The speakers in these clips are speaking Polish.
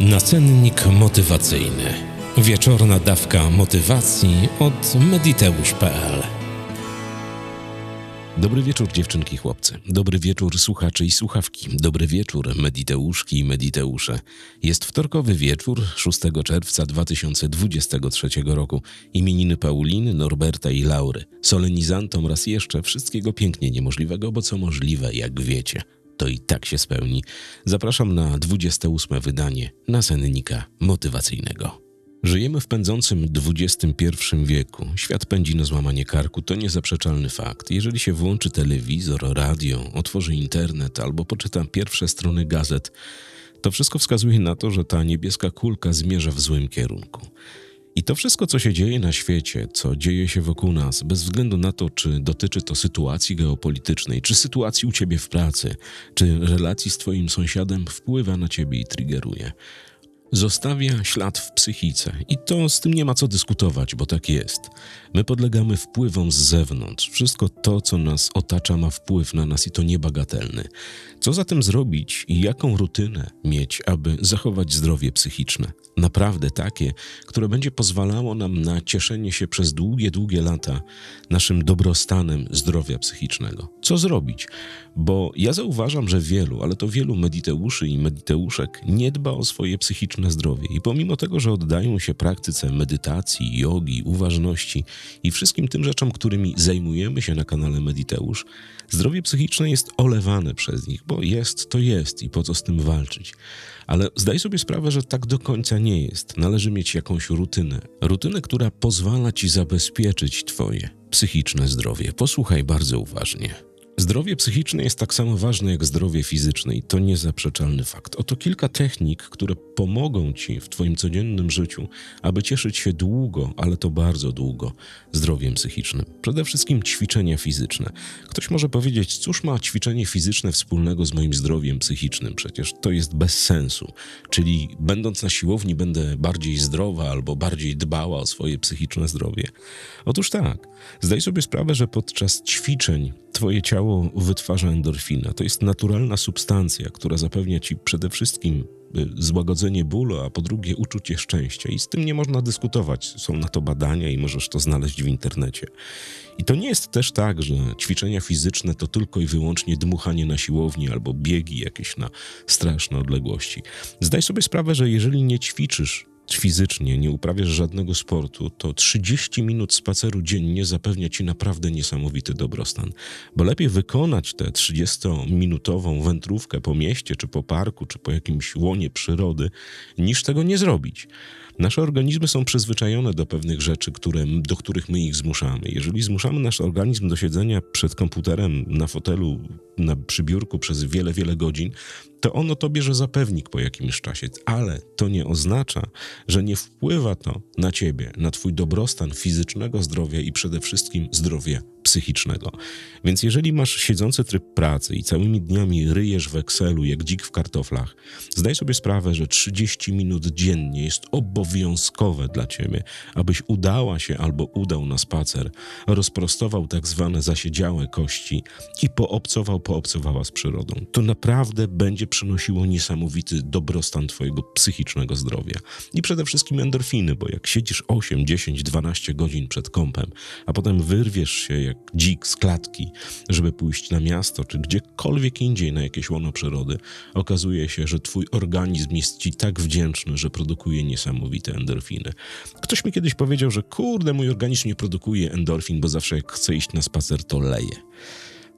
Nacennik motywacyjny. Wieczorna dawka motywacji od mediteusz.pl. Dobry wieczór dziewczynki chłopcy. Dobry wieczór słuchacze i słuchawki. Dobry wieczór mediteuszki i mediteusze. Jest wtorkowy wieczór 6 czerwca 2023 roku. Imieniny Pauliny, Norberta i Laury. Solenizantom raz jeszcze wszystkiego pięknie niemożliwego, bo co możliwe, jak wiecie – to i tak się spełni. Zapraszam na 28 wydanie nasennika motywacyjnego. Żyjemy w pędzącym XXI wieku. Świat pędzi na złamanie karku, to niezaprzeczalny fakt. Jeżeli się włączy telewizor, radio, otworzy internet albo poczyta pierwsze strony gazet, to wszystko wskazuje na to, że ta niebieska kulka zmierza w złym kierunku. I to wszystko, co się dzieje na świecie, co dzieje się wokół nas, bez względu na to, czy dotyczy to sytuacji geopolitycznej, czy sytuacji u ciebie w pracy, czy relacji z twoim sąsiadem, wpływa na ciebie i triggeruje. Zostawia ślad w psychice i to z tym nie ma co dyskutować, bo tak jest. My podlegamy wpływom z zewnątrz. Wszystko to, co nas otacza, ma wpływ na nas i to niebagatelny. Co zatem zrobić i jaką rutynę mieć, aby zachować zdrowie psychiczne? Naprawdę takie, które będzie pozwalało nam na cieszenie się przez długie, długie lata naszym dobrostanem zdrowia psychicznego. Co zrobić? Bo ja zauważam, że wielu, ale to wielu mediteuszy i mediteuszek nie dba o swoje psychiczne zdrowie i pomimo tego, że oddają się praktyce medytacji, jogi, uważności i wszystkim tym rzeczom, którymi zajmujemy się na kanale Mediteusz, zdrowie psychiczne jest olewane przez nich, bo jest to jest i po co z tym walczyć. Ale zdaj sobie sprawę, że tak do końca nie jest. Należy mieć jakąś rutynę. Rutynę, która pozwala ci zabezpieczyć Twoje psychiczne zdrowie. Posłuchaj bardzo uważnie. Zdrowie psychiczne jest tak samo ważne jak zdrowie fizyczne i to niezaprzeczalny fakt. Oto kilka technik, które pomogą Ci w Twoim codziennym życiu, aby cieszyć się długo, ale to bardzo długo, zdrowiem psychicznym. Przede wszystkim ćwiczenia fizyczne. Ktoś może powiedzieć, cóż ma ćwiczenie fizyczne wspólnego z moim zdrowiem psychicznym? Przecież to jest bez sensu. Czyli będąc na siłowni będę bardziej zdrowa albo bardziej dbała o swoje psychiczne zdrowie. Otóż tak, zdaj sobie sprawę, że podczas ćwiczeń Twoje ciało wytwarza endorfinę. To jest naturalna substancja, która zapewnia Ci przede wszystkim y, złagodzenie bólu, a po drugie uczucie szczęścia. I z tym nie można dyskutować. Są na to badania i możesz to znaleźć w internecie. I to nie jest też tak, że ćwiczenia fizyczne to tylko i wyłącznie dmuchanie na siłowni albo biegi jakieś na straszne odległości. Zdaj sobie sprawę, że jeżeli nie ćwiczysz fizycznie, nie uprawiasz żadnego sportu, to 30 minut spaceru dziennie zapewnia ci naprawdę niesamowity dobrostan. Bo lepiej wykonać tę 30-minutową wędrówkę po mieście, czy po parku, czy po jakimś łonie przyrody, niż tego nie zrobić. Nasze organizmy są przyzwyczajone do pewnych rzeczy, które, do których my ich zmuszamy. Jeżeli zmuszamy nasz organizm do siedzenia przed komputerem na fotelu, na przybiórku przez wiele, wiele godzin, to ono to bierze za pewnik po jakimś czasie, ale to nie oznacza, że nie wpływa to na ciebie, na twój dobrostan fizycznego zdrowia i przede wszystkim zdrowia psychicznego. Więc jeżeli masz siedzący tryb pracy i całymi dniami ryjesz w Excelu jak dzik w kartoflach, zdaj sobie sprawę, że 30 minut dziennie jest obowiązkowe dla ciebie, abyś udała się albo udał na spacer, rozprostował tak zwane zasiedziałe kości i poobcował, poobcowała z przyrodą. To naprawdę będzie przynosiło niesamowity dobrostan twojego psychicznego zdrowia. I przede wszystkim endorfiny, bo jak siedzisz 8, 10, 12 godzin przed kąpem, a potem wyrwiesz się jak dzik z klatki, żeby pójść na miasto, czy gdziekolwiek indziej na jakieś łono przyrody, okazuje się, że twój organizm jest ci tak wdzięczny, że produkuje niesamowite endorfiny. Ktoś mi kiedyś powiedział, że kurde, mój organizm nie produkuje endorfin, bo zawsze jak chce iść na spacer, to leje.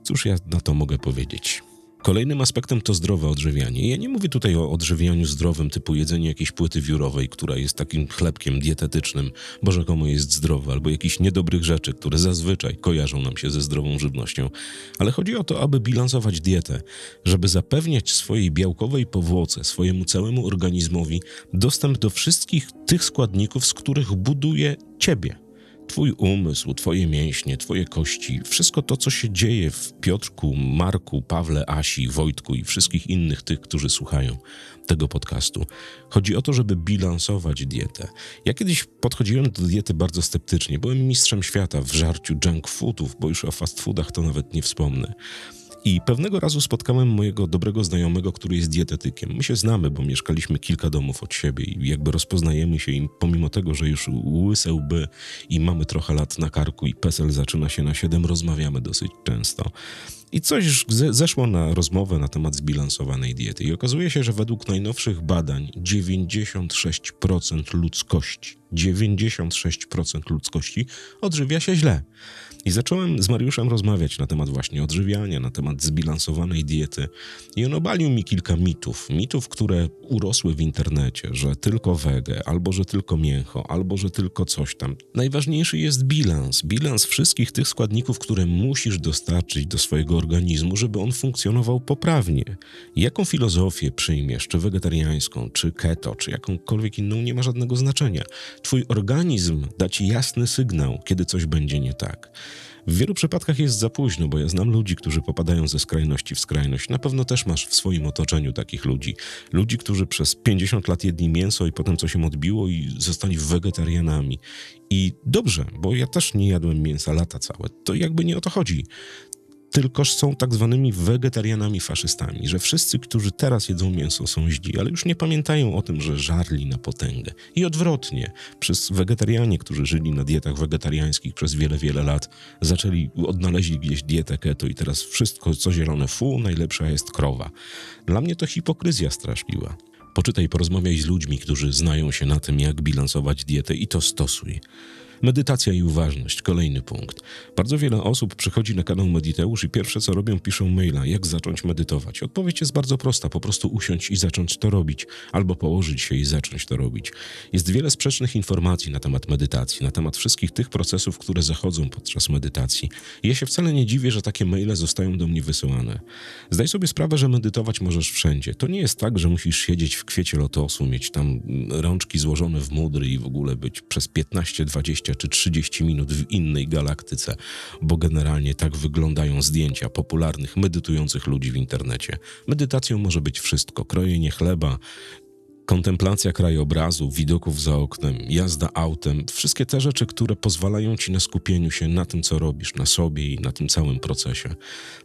Cóż ja na to mogę powiedzieć? Kolejnym aspektem to zdrowe odżywianie. Ja nie mówię tutaj o odżywianiu zdrowym, typu jedzenie jakiejś płyty wiórowej, która jest takim chlebkiem dietetycznym, bo rzekomo jest zdrowe, albo jakichś niedobrych rzeczy, które zazwyczaj kojarzą nam się ze zdrową żywnością. Ale chodzi o to, aby bilansować dietę, żeby zapewniać swojej białkowej powłoce, swojemu całemu organizmowi dostęp do wszystkich tych składników, z których buduje ciebie. Twój umysł, Twoje mięśnie, Twoje kości, wszystko to, co się dzieje w Piotrku, Marku, Pawle, Asi, Wojtku i wszystkich innych tych, którzy słuchają tego podcastu. Chodzi o to, żeby bilansować dietę. Ja kiedyś podchodziłem do diety bardzo sceptycznie. Byłem mistrzem świata w żarciu junk foodów, bo już o fast foodach to nawet nie wspomnę. I pewnego razu spotkałem mojego dobrego znajomego, który jest dietetykiem. My się znamy, bo mieszkaliśmy kilka domów od siebie i jakby rozpoznajemy się pomimo tego, że już łyse łby i mamy trochę lat na karku i PESEL zaczyna się na 7, rozmawiamy dosyć często. I coś zeszło na rozmowę na temat zbilansowanej diety. I okazuje się, że według najnowszych badań 96% ludzkości, 96% ludzkości odżywia się źle. I zacząłem z Mariuszem rozmawiać na temat właśnie odżywiania, na temat zbilansowanej diety. I on obalił mi kilka mitów. Mitów, które urosły w internecie, że tylko wege, albo że tylko mięcho, albo że tylko coś tam. Najważniejszy jest bilans. Bilans wszystkich tych składników, które musisz dostarczyć do swojego organizmu, żeby on funkcjonował poprawnie. Jaką filozofię przyjmiesz, czy wegetariańską, czy keto, czy jakąkolwiek inną, nie ma żadnego znaczenia. Twój organizm da ci jasny sygnał, kiedy coś będzie nie tak. W wielu przypadkach jest za późno, bo ja znam ludzi, którzy popadają ze skrajności w skrajność. Na pewno też masz w swoim otoczeniu takich ludzi. Ludzi, którzy przez 50 lat jedli mięso i potem coś im odbiło i zostali wegetarianami. I dobrze, bo ja też nie jadłem mięsa lata całe. To jakby nie o to chodzi tylko są tak zwanymi wegetarianami faszystami, że wszyscy, którzy teraz jedzą mięso, są źli, ale już nie pamiętają o tym, że żarli na potęgę. I odwrotnie, przez wegetarianie, którzy żyli na dietach wegetariańskich przez wiele, wiele lat, zaczęli, odnaleźli gdzieś dietę keto i teraz wszystko, co zielone, fu, najlepsza jest krowa. Dla mnie to hipokryzja straszliwa. Poczytaj, porozmawiaj z ludźmi, którzy znają się na tym, jak bilansować dietę i to stosuj. Medytacja i uważność, kolejny punkt. Bardzo wiele osób przychodzi na kanał Mediteusz i pierwsze co robią, piszą maila, jak zacząć medytować. Odpowiedź jest bardzo prosta, po prostu usiąść i zacząć to robić, albo położyć się i zacząć to robić. Jest wiele sprzecznych informacji na temat medytacji, na temat wszystkich tych procesów, które zachodzą podczas medytacji. I ja się wcale nie dziwię, że takie maile zostają do mnie wysyłane. Zdaj sobie sprawę, że medytować możesz wszędzie. To nie jest tak, że musisz siedzieć w kwiecie lotosu, mieć tam rączki złożone w mudry i w ogóle być przez 15, 20 20 czy 30 minut w innej galaktyce, bo generalnie tak wyglądają zdjęcia popularnych, medytujących ludzi w internecie. Medytacją może być wszystko: krojenie chleba, kontemplacja krajobrazu, widoków za oknem, jazda autem, wszystkie te rzeczy, które pozwalają ci na skupieniu się na tym, co robisz, na sobie i na tym całym procesie.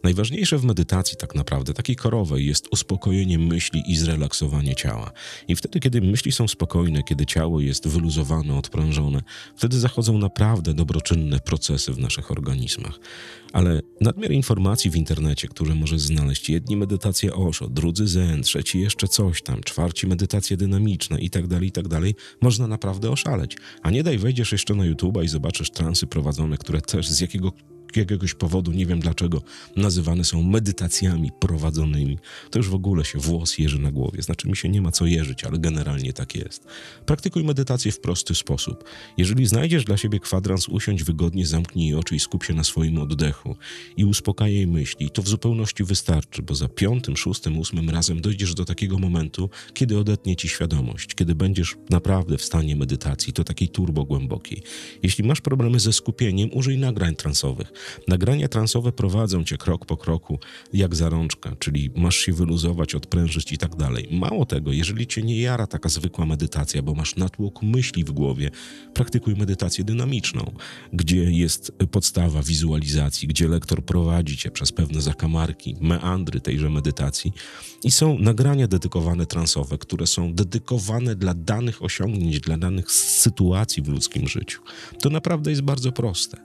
Najważniejsze w medytacji, tak naprawdę, takiej korowej, jest uspokojenie myśli i zrelaksowanie ciała. I wtedy, kiedy myśli są spokojne, kiedy ciało jest wyluzowane, odprężone, wtedy zachodzą naprawdę dobroczynne procesy w naszych organizmach. Ale nadmiar informacji w internecie, które możesz znaleźć, jedni medytacje Osho, drudzy Zen, trzeci jeszcze coś tam, czwarci medytacje dynamiczne i tak dalej, i tak dalej, można naprawdę oszaleć. A nie daj wejdziesz jeszcze na YouTube'a i zobaczysz transy prowadzone, które też z jakiego jakiegoś powodu, nie wiem dlaczego, nazywane są medytacjami prowadzonymi. To już w ogóle się włos jeży na głowie. Znaczy mi się nie ma co jeżyć, ale generalnie tak jest. Praktykuj medytację w prosty sposób. Jeżeli znajdziesz dla siebie kwadrans, usiądź wygodnie, zamknij oczy i skup się na swoim oddechu i uspokajaj myśli. To w zupełności wystarczy, bo za piątym, szóstym, ósmym razem dojdziesz do takiego momentu, kiedy odetnie ci świadomość, kiedy będziesz naprawdę w stanie medytacji, to takiej turbo głębokiej. Jeśli masz problemy ze skupieniem, użyj nagrań transowych. Nagrania transowe prowadzą cię krok po kroku, jak zarączka, czyli masz się wyluzować, odprężyć i tak dalej. Mało tego, jeżeli cię nie jara taka zwykła medytacja, bo masz natłok myśli w głowie, praktykuj medytację dynamiczną, gdzie jest podstawa wizualizacji, gdzie lektor prowadzi cię przez pewne zakamarki, meandry tejże medytacji i są nagrania dedykowane transowe, które są dedykowane dla danych osiągnięć, dla danych sytuacji w ludzkim życiu. To naprawdę jest bardzo proste,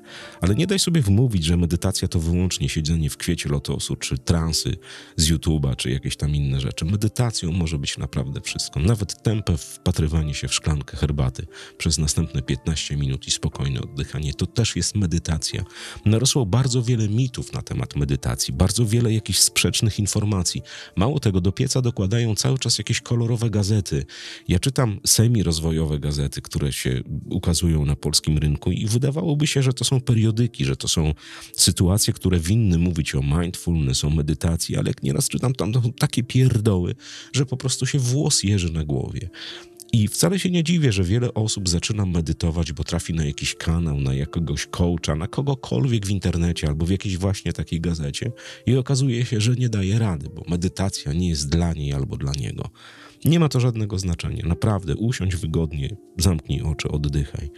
ale nie daj sobie wmówić, mówić, że medytacja to wyłącznie siedzenie w kwiecie lotosu, czy transy z YouTube'a, czy jakieś tam inne rzeczy. Medytacją może być naprawdę wszystko. Nawet tempe wpatrywanie się w szklankę herbaty przez następne 15 minut i spokojne oddychanie to też jest medytacja. Narosło bardzo wiele mitów na temat medytacji, bardzo wiele jakichś sprzecznych informacji. Mało tego, do pieca dokładają cały czas jakieś kolorowe gazety. Ja czytam semi-rozwojowe gazety, które się ukazują na polskim rynku i wydawałoby się, że to są periodyki, że to są sytuacje, które winny mówić o mindfulness, o medytacji, ale nieraz czytam tam takie pierdoły, że po prostu się włos jeży na głowie. I wcale się nie dziwię, że wiele osób zaczyna medytować, bo trafi na jakiś kanał, na jakiegoś coacha, na kogokolwiek w internecie albo w jakiejś właśnie takiej gazecie i okazuje się, że nie daje rady, bo medytacja nie jest dla niej albo dla niego. Nie ma to żadnego znaczenia. Naprawdę, usiądź wygodnie, zamknij oczy, oddychaj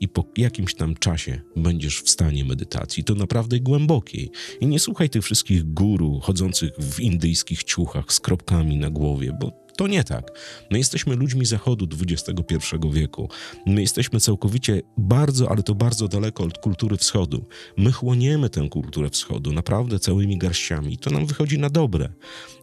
i po jakimś tam czasie będziesz w stanie medytacji. To naprawdę głębokiej. I nie słuchaj tych wszystkich guru chodzących w indyjskich ciuchach z kropkami na głowie, bo to nie tak. My jesteśmy ludźmi zachodu XXI wieku. My jesteśmy całkowicie bardzo, ale to bardzo daleko od kultury wschodu. My chłoniemy tę kulturę wschodu naprawdę całymi garściami. To nam wychodzi na dobre.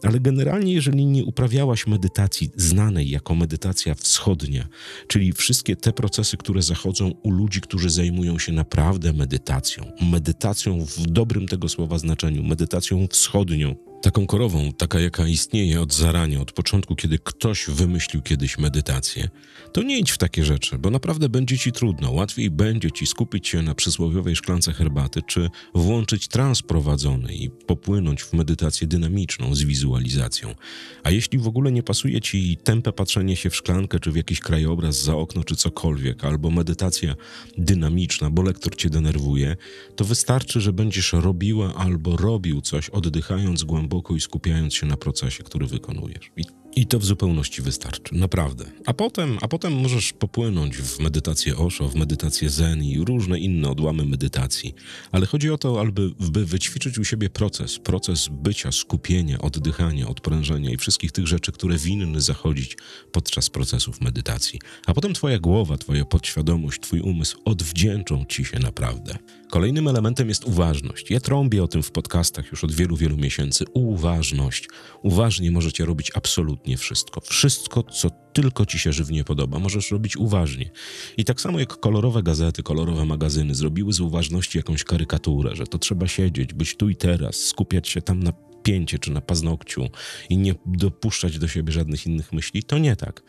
Ale generalnie, jeżeli nie uprawiałaś medytacji znanej jako medytacja wschodnia, czyli wszystkie te procesy, które zachodzą u ludzi, którzy zajmują się naprawdę medytacją, medytacją w dobrym tego słowa znaczeniu, medytacją wschodnią, taką korową, taka jaka istnieje od zarania, od początku, kiedy ktoś wymyślił kiedyś medytację, to nie idź w takie rzeczy, bo naprawdę będzie ci trudno. Łatwiej będzie ci skupić się na przysłowiowej szklance herbaty, czy włączyć trans prowadzony i popłynąć w medytację dynamiczną z wizualizacją. A jeśli w ogóle nie pasuje ci tempe patrzenie się w szklankę, czy w jakiś krajobraz za okno, czy cokolwiek, albo medytacja dynamiczna, bo lektor cię denerwuje, to wystarczy, że będziesz robiła albo robił coś, oddychając głęboko głęboko i skupiając się na procesie, który wykonujesz. I i to w zupełności wystarczy, naprawdę. A potem, a potem możesz popłynąć w medytację Osho, w medytację Zen i różne inne odłamy medytacji. Ale chodzi o to, aby, by wyćwiczyć u siebie proces, proces bycia, skupienia, oddychania, odprężenia i wszystkich tych rzeczy, które winny zachodzić podczas procesów medytacji. A potem twoja głowa, twoja podświadomość, twój umysł odwdzięczą ci się naprawdę. Kolejnym elementem jest uważność. Ja trąbię o tym w podcastach już od wielu, wielu miesięcy. Uważność. Uważnie możecie robić absolutnie absolutnie wszystko. Wszystko, co tylko ci się żywnie podoba, możesz robić uważnie. I tak samo jak kolorowe gazety, kolorowe magazyny zrobiły z uważności jakąś karykaturę, że to trzeba siedzieć, być tu i teraz, skupiać się tam na pięcie czy na paznokciu i nie dopuszczać do siebie żadnych innych myśli, to nie tak.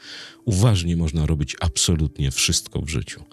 Uważnie można robić absolutnie wszystko w życiu.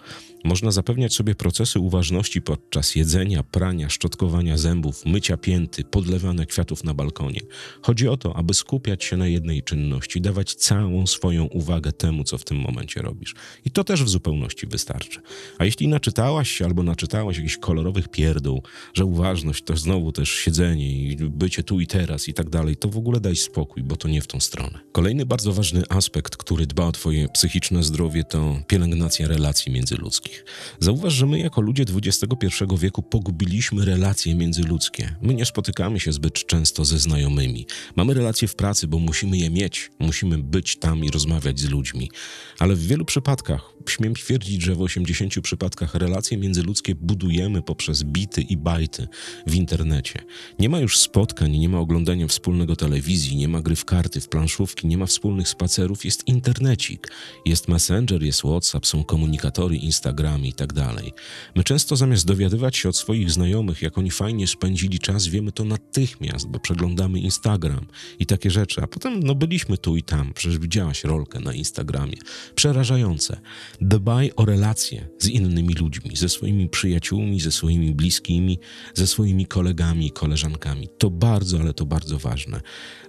Można zapewniać sobie procesy uważności podczas jedzenia, prania, szczotkowania zębów, mycia pięty, podlewania kwiatów na balkonie. Chodzi o to, aby skupiać się na jednej czynności, dawać całą swoją uwagę temu, co w tym momencie robisz. I to też w zupełności wystarczy. A jeśli naczytałaś się albo naczytałaś jakichś kolorowych pierdół, że uważność to znowu też siedzenie i bycie tu i teraz i tak dalej, to w ogóle daj spokój, bo to nie w tą stronę. Kolejny bardzo ważny aspekt, który dba o twoje psychiczne zdrowie, to pielęgnacja relacji międzyludzkich wszystkich. Zauważ, że my jako ludzie XXI wieku pogubiliśmy relacje międzyludzkie. My nie spotykamy się zbyt często ze znajomymi. Mamy relacje w pracy, bo musimy je mieć, musimy być tam i rozmawiać z ludźmi. Ale w wielu przypadkach śmiem twierdzić, że w 80 przypadkach relacje międzyludzkie budujemy poprzez bity i bajty w internecie. Nie ma już spotkań, nie ma oglądania wspólnego telewizji, nie ma gry w karty, w planszówki, nie ma wspólnych spacerów, jest internecik. Jest Messenger, jest WhatsApp, są komunikatory, Instagram i tak dalej. My często zamiast dowiadywać się od swoich znajomych, jak oni fajnie spędzili czas, wiemy to natychmiast, bo przeglądamy Instagram i takie rzeczy. A potem, no byliśmy tu i tam, przecież widziałaś rolkę na Instagramie. Przerażające. Dbaj o relacje z innymi ludźmi, ze swoimi przyjaciółmi, ze swoimi bliskimi, ze swoimi kolegami i koleżankami. To bardzo, ale to bardzo ważne.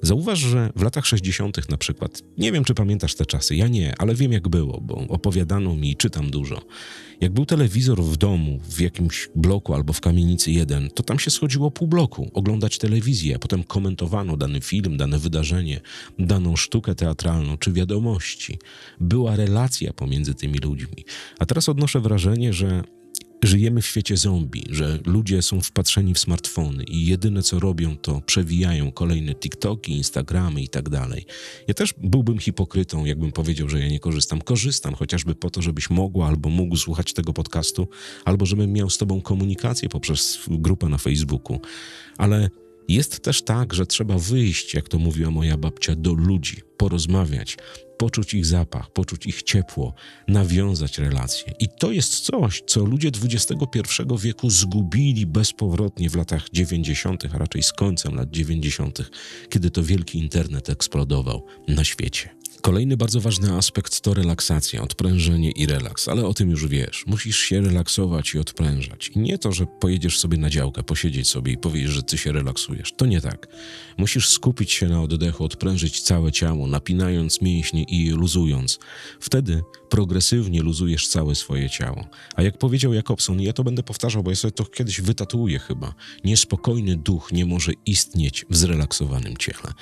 Zauważ, że w latach 60. na przykład, nie wiem czy pamiętasz te czasy, ja nie, ale wiem jak było, bo opowiadano mi i czytam dużo. Jak był telewizor w domu, w jakimś bloku albo w kamienicy jeden, to tam się schodziło pół bloku oglądać telewizję, a potem komentowano dany film, dane wydarzenie, daną sztukę teatralną czy wiadomości. Była relacja pomiędzy tymi ludźmi. A teraz odnoszę wrażenie, że Żyjemy w świecie zombie, że ludzie są wpatrzeni w smartfony i jedyne co robią to przewijają kolejne TikToki, Instagramy i tak dalej. Ja też byłbym hipokrytą, jakbym powiedział, że ja nie korzystam. Korzystam chociażby po to, żebyś mogła albo mógł słuchać tego podcastu, albo żebym miał z tobą komunikację poprzez grupę na Facebooku. Ale jest też tak, że trzeba wyjść, jak to mówiła moja babcia, do ludzi, porozmawiać, poczuć ich zapach, poczuć ich ciepło, nawiązać relacje. I to jest coś, co ludzie XXI wieku zgubili bezpowrotnie w latach 90., a raczej z końcem lat 90., kiedy to wielki internet eksplodował na świecie. Kolejny bardzo ważny aspekt to relaksacja, odprężenie i relaks, ale o tym już wiesz. Musisz się relaksować i odprężać. I nie to, że pojedziesz sobie na działkę, posiedzieć sobie i powiesz, że ty się relaksujesz. To nie tak. Musisz skupić się na oddechu, odprężyć całe ciało, napinając mięśnie i luzując. Wtedy progresywnie luzujesz całe swoje ciało. A jak powiedział Jakobson, ja to będę powtarzał, bo ja sobie to kiedyś wytatuję chyba. Niespokojny duch nie może istnieć w zrelaksowanym ciele.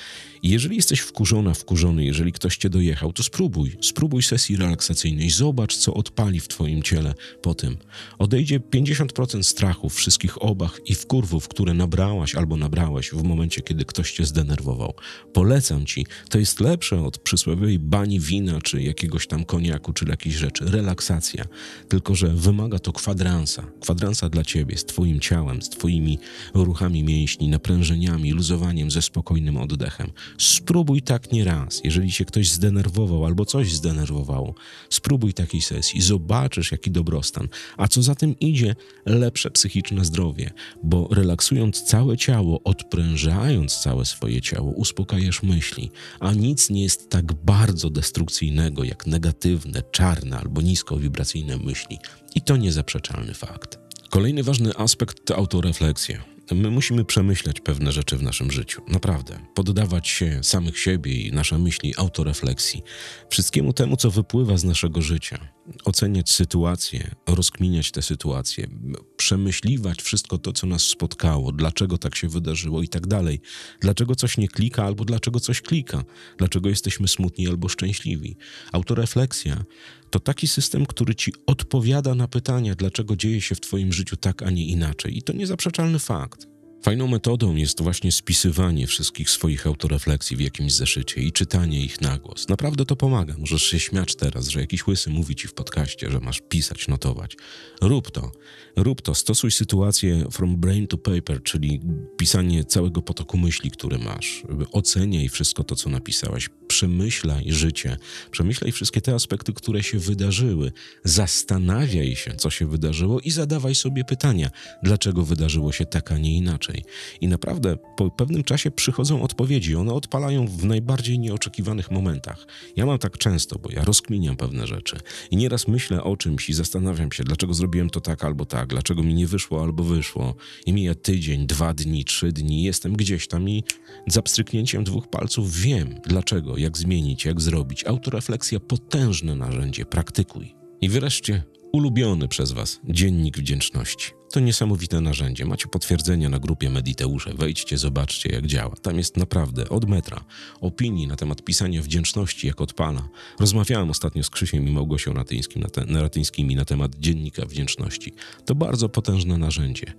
I jeżeli jesteś wkurzona, wkurzony, jeżeli ktoś cię się dojechał, to spróbuj. Spróbuj sesji relaksacyjnej. Zobacz, co odpali w twoim ciele po tym. Odejdzie 50% strachów, wszystkich obach i wkurwów, które nabrałaś albo nabrałeś w momencie, kiedy ktoś cię zdenerwował. Polecam ci. To jest lepsze od przysłowiowej bani wina, czy jakiegoś tam koniaku, czy jakiejś rzeczy. Relaksacja. Tylko, że wymaga to kwadransa. Kwadransa dla ciebie, z twoim ciałem, z twoimi ruchami mięśni, naprężeniami, luzowaniem, ze spokojnym oddechem. Spróbuj tak nie raz. Jeżeli cię ktoś zdenerwował albo coś zdenerwowało, spróbuj takiej sesji. Zobaczysz, jaki dobrostan. A co za tym idzie, lepsze psychiczne zdrowie, bo relaksując całe ciało, odprężając całe swoje ciało, uspokajasz myśli, a nic nie jest tak bardzo destrukcyjnego jak negatywne, czarne albo niskowibracyjne myśli. I to niezaprzeczalny fakt. Kolejny ważny aspekt to autorefleksja. My musimy przemyśleć pewne rzeczy w naszym życiu. Naprawdę. Poddawać się samych siebie i nasze myśli autorefleksji. Wszystkiemu temu, co wypływa z naszego życia. Oceniać sytuacje, rozkminiać te sytuacje, przemyśliwać wszystko to, co nas spotkało, dlaczego tak się wydarzyło i tak dalej. Dlaczego coś nie klika albo dlaczego coś klika. Dlaczego jesteśmy smutni albo szczęśliwi. Autorefleksja to taki system, który ci odpowiada na pytania, dlaczego dzieje się w Twoim życiu tak, a nie inaczej. I to niezaprzeczalny fakt. Fajną metodą jest właśnie spisywanie wszystkich swoich autorefleksji w jakimś zeszycie i czytanie ich na głos. Naprawdę to pomaga. Możesz się śmiać teraz, że jakiś łysy mówi ci w podcaście, że masz pisać, notować. Rób to. Rób to. Stosuj sytuację from brain to paper, czyli pisanie całego potoku myśli, które masz. Oceniaj wszystko to, co napisałeś. Przemyślaj życie. Przemyślaj wszystkie te aspekty, które się wydarzyły. Zastanawiaj się, co się wydarzyło i zadawaj sobie pytania, dlaczego wydarzyło się tak, a nie inaczej inaczej. I naprawdę po pewnym czasie przychodzą odpowiedzi. One odpalają w najbardziej nieoczekiwanych momentach. Ja mam tak często, bo ja rozkminiam pewne rzeczy. I nieraz myślę o czymś i zastanawiam się, dlaczego zrobiłem to tak albo tak, dlaczego mi nie wyszło albo wyszło. I mija tydzień, dwa dni, trzy dni, jestem gdzieś tam i za pstryknięciem dwóch palców wiem, dlaczego, jak zmienić, jak zrobić. Autorefleksja potężne narzędzie, praktykuj. I wreszcie ulubiony przez Was dziennik wdzięczności. To niesamowite narzędzie. Macie potwierdzenia na grupie Mediteusze. Wejdźcie, zobaczcie jak działa. Tam jest naprawdę od metra opinii na temat pisania wdzięczności jak odpala. Rozmawiałem ostatnio z Krzysiem i Małgosią Natyńskim na te, Natyńskimi na temat dziennika wdzięczności. To bardzo potężne narzędzie.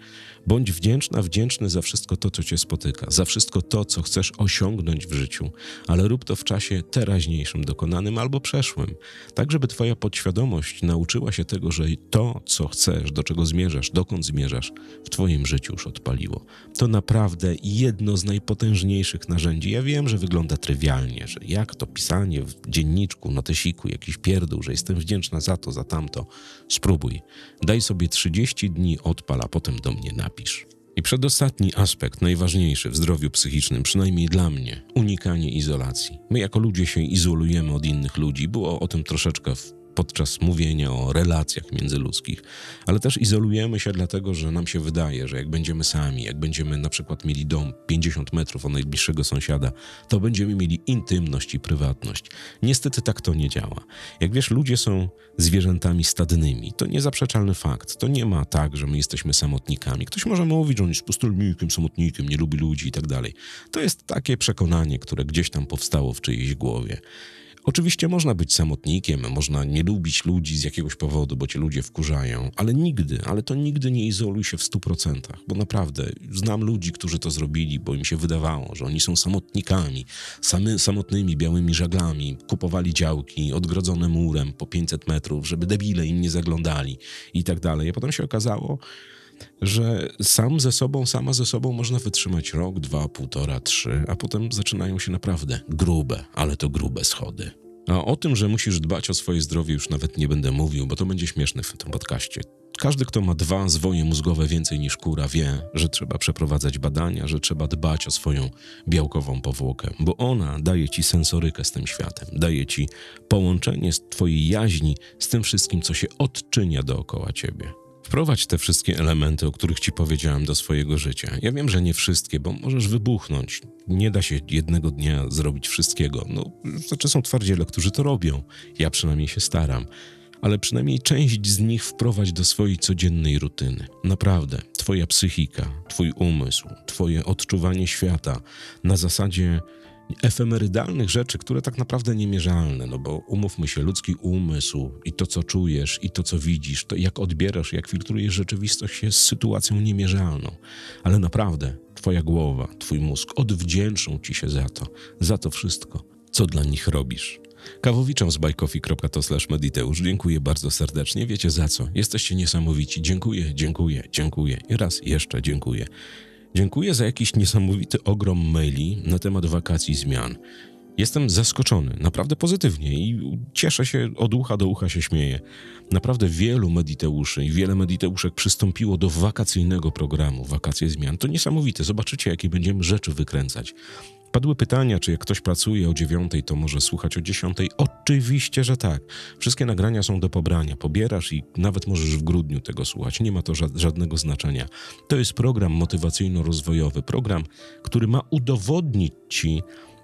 Bądź wdzięczna, wdzięczny za wszystko to, co cię spotyka, za wszystko to, co chcesz osiągnąć w życiu, ale rób to w czasie teraźniejszym, dokonanym albo przeszłym, tak żeby twoja podświadomość nauczyła się tego, że to, co chcesz, do czego zmierzasz, dokąd zmierzasz, w Twoim życiu już odpaliło. To naprawdę jedno z najpotężniejszych narzędzi. Ja wiem, że wygląda trywialnie, że jak to pisanie w dzienniczku, notesiku, jakiś pierdół, że jestem wdzięczna za to, za tamto. Spróbuj. Daj sobie 30 dni odpal, a potem do mnie napisz. I przedostatni aspekt, najważniejszy w zdrowiu psychicznym, przynajmniej dla mnie, unikanie izolacji. My jako ludzie się izolujemy od innych ludzi. Było o tym troszeczkę w podczas mówienia o relacjach międzyludzkich, ale też izolujemy się dlatego, że nam się wydaje, że jak będziemy sami, jak będziemy na przykład mieli dom 50 metrów od najbliższego sąsiada, to będziemy mieli intymność i prywatność. Niestety tak to nie działa. Jak wiesz, ludzie są zwierzętami stadnymi. To niezaprzeczalny fakt. To nie ma tak, że my jesteśmy samotnikami. Ktoś może mówić, że on jest pustelnikiem, samotnikiem, nie lubi ludzi i tak dalej. To jest takie przekonanie, które gdzieś tam powstało w czyjejś głowie. Oczywiście można być samotnikiem, można nie lubić ludzi z jakiegoś powodu, bo cię ludzie wkurzają, ale nigdy, ale to nigdy nie izoluj się w stu procentach, bo naprawdę znam ludzi, którzy to zrobili, bo im się wydawało, że oni są samotnikami, samy, samotnymi białymi żaglami, kupowali działki odgrodzone murem po 500 metrów, żeby debile im nie zaglądali i tak dalej. A potem się okazało, że sam ze sobą, sama ze sobą można wytrzymać rok, dwa, półtora, trzy, a potem zaczynają się naprawdę grube, ale to grube schody. A o tym, że musisz dbać o swoje zdrowie, już nawet nie będę mówił, bo to będzie śmieszne w tym podcaście. Każdy, kto ma dwa zwoje mózgowe więcej niż kura, wie, że trzeba przeprowadzać badania, że trzeba dbać o swoją białkową powłokę, bo ona daje ci sensorykę z tym światem, daje ci połączenie z twojej jaźni z tym wszystkim, co się odczynia dookoła ciebie. Wprowadź te wszystkie elementy, o których ci powiedziałem, do swojego życia. Ja wiem, że nie wszystkie, bo możesz wybuchnąć. Nie da się jednego dnia zrobić wszystkiego. No, znaczy są twardziele, którzy to robią. Ja przynajmniej się staram. Ale przynajmniej część z nich wprowadź do swojej codziennej rutyny. Naprawdę, twoja psychika, twój umysł, twoje odczuwanie świata na zasadzie efemerydalnych rzeczy, które tak naprawdę niemierzalne, no bo umówmy się, ludzki umysł i to, co czujesz, i to, co widzisz, to jak odbierasz, jak filtrujesz rzeczywistość jest sytuacją niemierzalną. Ale naprawdę, twoja głowa, twój mózg odwdzięczą ci się za to, za to wszystko, co dla nich robisz. Kawowiczom z bajkofi.to slash mediteusz dziękuję bardzo serdecznie. Wiecie za co? Jesteście niesamowici. Dziękuję, dziękuję, dziękuję i raz jeszcze dziękuję. Dziękuję za jakiś niesamowity ogrom maili na temat wakacji zmian. Jestem zaskoczony, naprawdę pozytywnie i cieszę się, od ucha do ucha się śmieję. Naprawdę wielu mediteuszy i wiele mediteuszek przystąpiło do wakacyjnego programu Wakacje Zmian. To niesamowite, zobaczycie jakie będziemy rzeczy wykręcać. Padły pytania, czy jak ktoś pracuje o dziewiątej, to może słuchać o dziesiątej? Oczywiście, że tak. Wszystkie nagrania są do pobrania. Pobierasz i nawet możesz w grudniu tego słuchać. Nie ma to ża- żadnego znaczenia. To jest program motywacyjno-rozwojowy. Program, który ma udowodnić ci,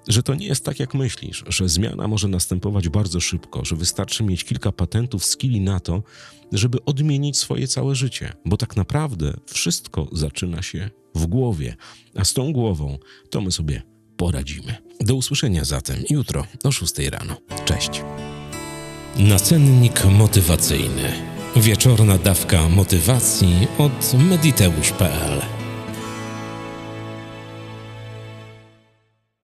że to nie jest tak, jak myślisz, że zmiana może następować bardzo szybko, że wystarczy mieć kilka patentów, skilli na to, żeby odmienić swoje całe życie, bo tak naprawdę wszystko zaczyna się w głowie, a z tą głową to my sobie poradzimy. Do usłyszenia zatem jutro o 6 rano. Cześć. Nacennik motywacyjny. Wieczorna dawka motywacji od mediteusz.pl